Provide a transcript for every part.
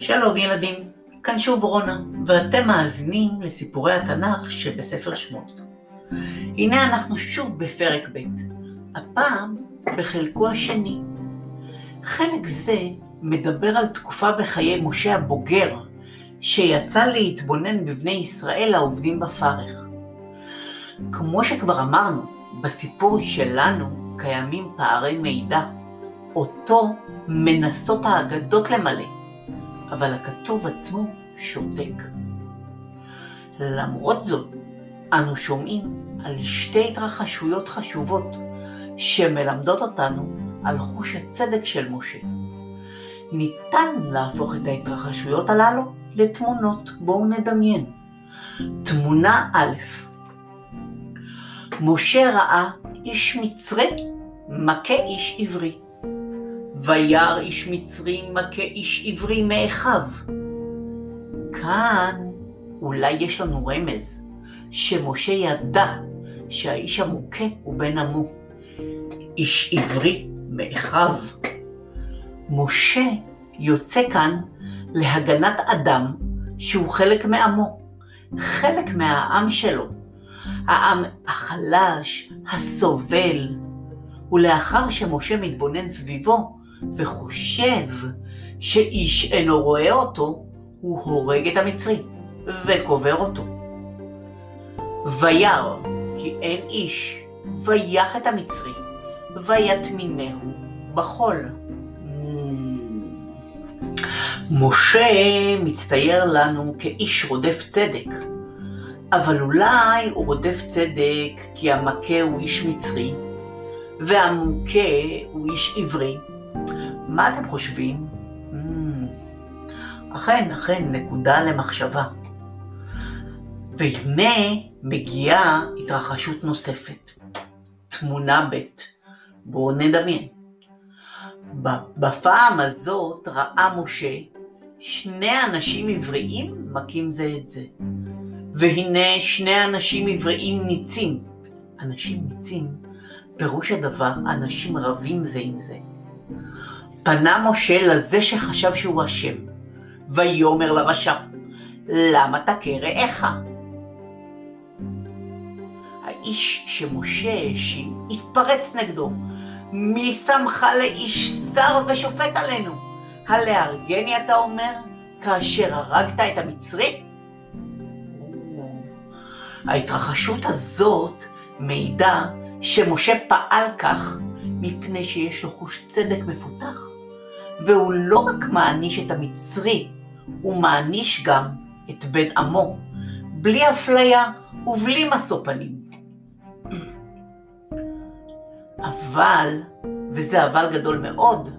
שלום ילדים, כאן שוב רונה, ואתם מאזינים לסיפורי התנ"ך שבספר שמות. הנה אנחנו שוב בפרק ב', הפעם בחלקו השני. חלק זה מדבר על תקופה בחיי משה הבוגר, שיצא להתבונן בבני ישראל העובדים בפרך. כמו שכבר אמרנו, בסיפור שלנו קיימים פערי מידע, אותו מנסות האגדות למלא. אבל הכתוב עצמו שותק. למרות זאת, אנו שומעים על שתי התרחשויות חשובות שמלמדות אותנו על חוש הצדק של משה. ניתן להפוך את ההתרחשויות הללו לתמונות. בואו נדמיין. תמונה א' משה ראה איש מצרי מכה איש עברי. וירא איש מצרי מכה איש עברי מאחיו. כאן אולי יש לנו רמז שמשה ידע שהאיש המוכה הוא בן עמו. איש עברי מאחיו. משה יוצא כאן להגנת אדם שהוא חלק מעמו, חלק מהעם שלו, העם החלש, הסובל. ולאחר שמשה מתבונן סביבו, וחושב שאיש אינו רואה אותו, הוא הורג את המצרי וקובר אותו. וירא כי אין איש, ויח את המצרי, ויטמינהו בחול. משה מצטייר לנו כאיש רודף צדק, אבל אולי הוא רודף צדק כי המכה הוא איש מצרי, והמוכה הוא איש עברי, מה אתם חושבים? Mm, אכן, אכן, נקודה למחשבה. והנה מגיעה התרחשות נוספת. תמונה ב', בואו נדמיין. בפעם הזאת ראה משה שני אנשים עבריים מכים זה את זה. והנה שני אנשים עבריים ניצים. אנשים ניצים, פירוש הדבר, אנשים רבים זה עם זה. פנה משה לזה שחשב שהוא אשם, ויאמר לרשע, למה תכה רעך? האיש שמשה האשים התפרץ נגדו, מי שמך לאיש שר ושופט עלינו? הלהרגני אתה אומר, כאשר הרגת את המצרי? ההתרחשות הזאת מעידה שמשה פעל כך מפני שיש לו חוש צדק מפותח. והוא לא רק מעניש את המצרי, הוא מעניש גם את בן עמו, בלי אפליה ובלי משוא פנים. אבל, וזה אבל גדול מאוד,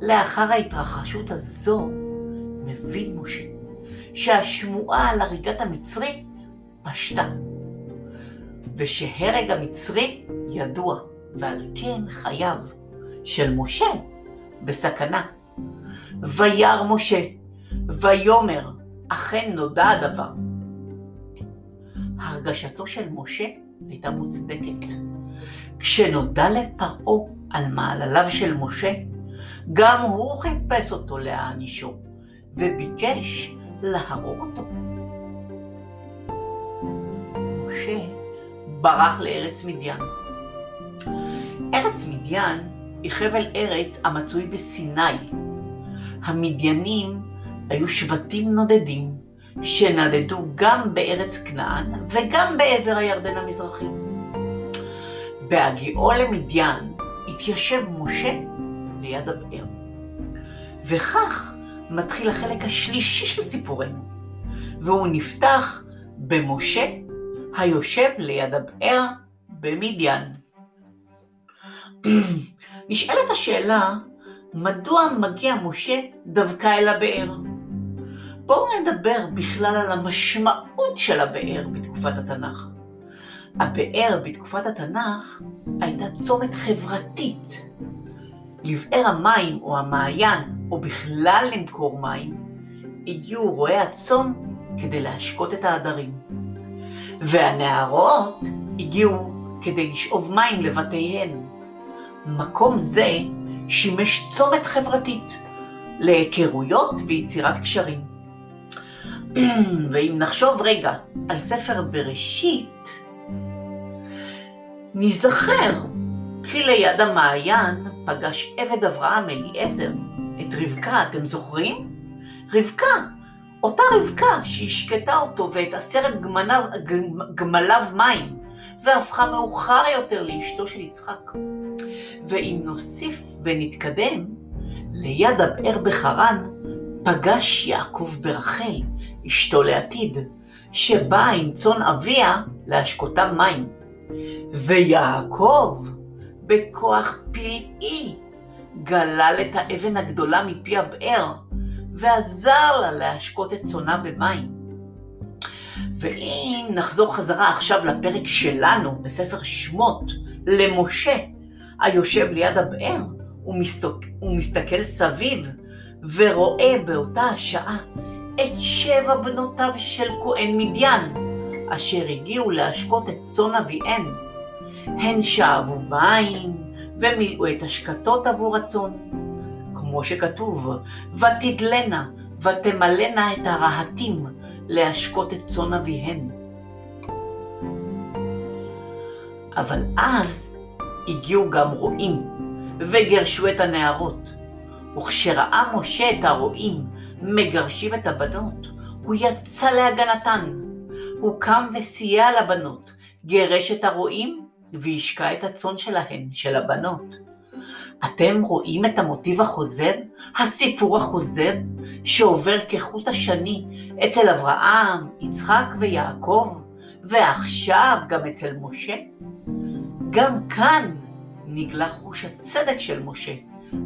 לאחר ההתרחשות הזו, מבין משה שהשמועה על הריגת המצרי פשטה, ושהרג המצרי ידוע, ועל כן חייו של משה בסכנה. וירא משה, ויאמר, אכן נודע הדבר. הרגשתו של משה הייתה מוצדקת. כשנודע לפרעה על מעלליו של משה, גם הוא חיפש אותו להענישו, וביקש להרוג אותו. משה ברח לארץ מדיין. ארץ מדיין היא חבל ארץ המצוי בסיני. המדיינים היו שבטים נודדים שנדדו גם בארץ כנען וגם בעבר הירדן המזרחי. בהגיעו למדיין התיישב משה ליד הבאר. וכך מתחיל החלק השלישי של סיפורנו, והוא נפתח במשה היושב ליד הבאר במדיין. נשאלת השאלה, מדוע מגיע משה דווקא אל הבאר? בואו נדבר בכלל על המשמעות של הבאר בתקופת התנ"ך. הבאר בתקופת התנ"ך הייתה צומת חברתית. לבאר המים או המעיין, או בכלל למכור מים, הגיעו רועי הצאן כדי להשקות את העדרים. והנערות הגיעו כדי לשאוב מים לבתיהן. מקום זה שימש צומת חברתית, להיכרויות ויצירת קשרים. ואם נחשוב רגע על ספר בראשית, ניזכר כי ליד המעיין פגש עבד אברהם אליעזר את רבקה, אתם זוכרים? רבקה, אותה רבקה שהשקטה אותו ואת עשרת גמליו, מים, והפכה מאוחר יותר לאשתו של יצחק. ואם נוסיף ונתקדם, ליד הבאר בחרן פגש יעקב ברחל, אשתו לעתיד, שבאה עם צאן אביה להשקותם מים. ויעקב, בכוח פלאי, גלל את האבן הגדולה מפי הבאר, ועזר לה להשקות את צאנה במים. ואם נחזור חזרה עכשיו לפרק שלנו בספר שמות, למשה, היושב ליד הבאר, הוא מסתכל סביב ורואה באותה השעה את שבע בנותיו של כהן מדיין, אשר הגיעו להשקות את צאן אביהן. הן שאבו מים ומילאו את השקטות עבור הצאן. כמו שכתוב, ותדלנה ותמלאנה את הרהטים להשקות את צאן אביהן. אבל אז הגיעו גם רועים, וגרשו את הנערות. וכשראה משה את הרועים מגרשים את הבנות, הוא יצא להגנתן. הוא קם וסייע לבנות, גירש את הרועים והשקע את הצאן שלהן, של הבנות. אתם רואים את המוטיב החוזר, הסיפור החוזר, שעובר כחוט השני אצל אברהם, יצחק ויעקב, ועכשיו גם אצל משה? גם כאן נגלה חוש הצדק של משה,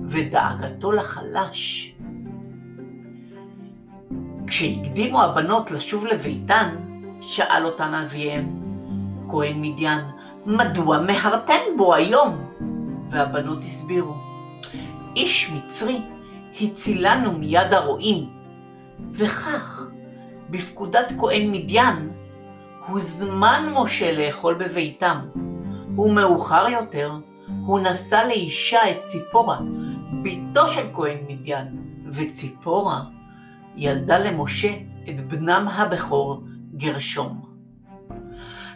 ודאגתו לחלש. כשהקדימו הבנות לשוב לביתן, שאל אותן אביהם, כהן מדיין, מדוע מהרתן בו היום? והבנות הסבירו, איש מצרי הצילנו מיד הרועים, וכך, בפקודת כהן מדיין, הוזמן משה לאכול בביתם, ומאוחר יותר הוא נשא לאישה את ציפורה, בתו של כהן מדיין, וציפורה ילדה למשה את בנם הבכור גרשום.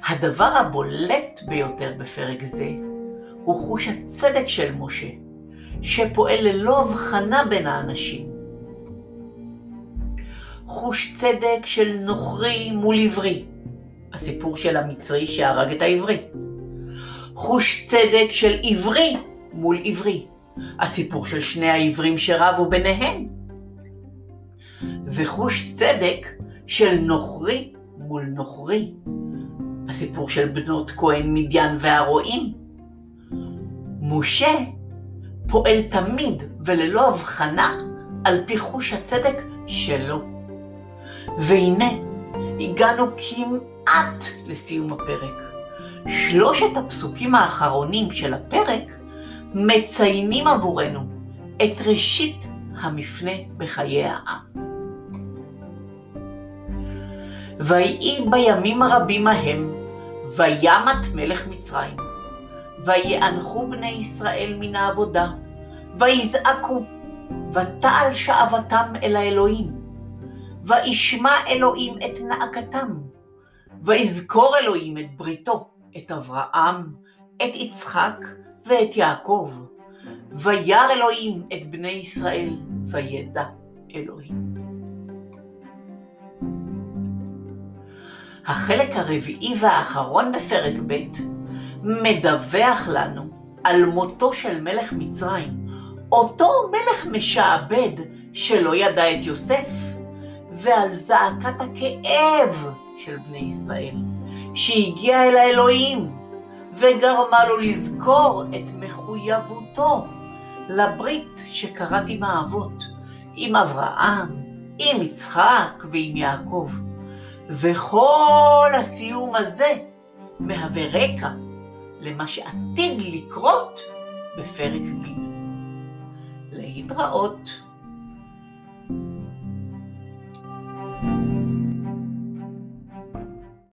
הדבר הבולט ביותר בפרק זה הוא חוש הצדק של משה, שפועל ללא הבחנה בין האנשים. חוש צדק של נוכרי מול עברי, הסיפור של המצרי שהרג את העברי. חוש צדק של עברי מול עברי, הסיפור של שני העברים שרבו ביניהם. וחוש צדק של נוכרי מול נוכרי, הסיפור של בנות כהן מדיין והרועים. משה פועל תמיד וללא הבחנה על פי חוש הצדק שלו. והנה, הגענו כמעט לסיום הפרק. שלושת הפסוקים האחרונים של הפרק מציינים עבורנו את ראשית המפנה בחיי העם. ויהי בימים הרבים ההם, וימת מלך מצרים, ויאנחו בני ישראל מן העבודה, ויזעקו, ותעל שעבתם אל האלוהים, וישמע אלוהים את נאקתם, ויזכור אלוהים את בריתו, את אברהם, את יצחק ואת יעקב. וירא אלוהים את בני ישראל, וידע אלוהים. החלק הרביעי והאחרון בפרק ב' מדווח לנו על מותו של מלך מצרים, אותו מלך משעבד שלא ידע את יוסף, ועל זעקת הכאב של בני ישראל, שהגיעה אל האלוהים, וגרמה לו לזכור את מחויבותו לברית שקראת עם האבות, עם אברהם, עם יצחק ועם יעקב. וכל הסיום הזה מהווה רקע למה שעתיד לקרות בפרק ג'. להתראות.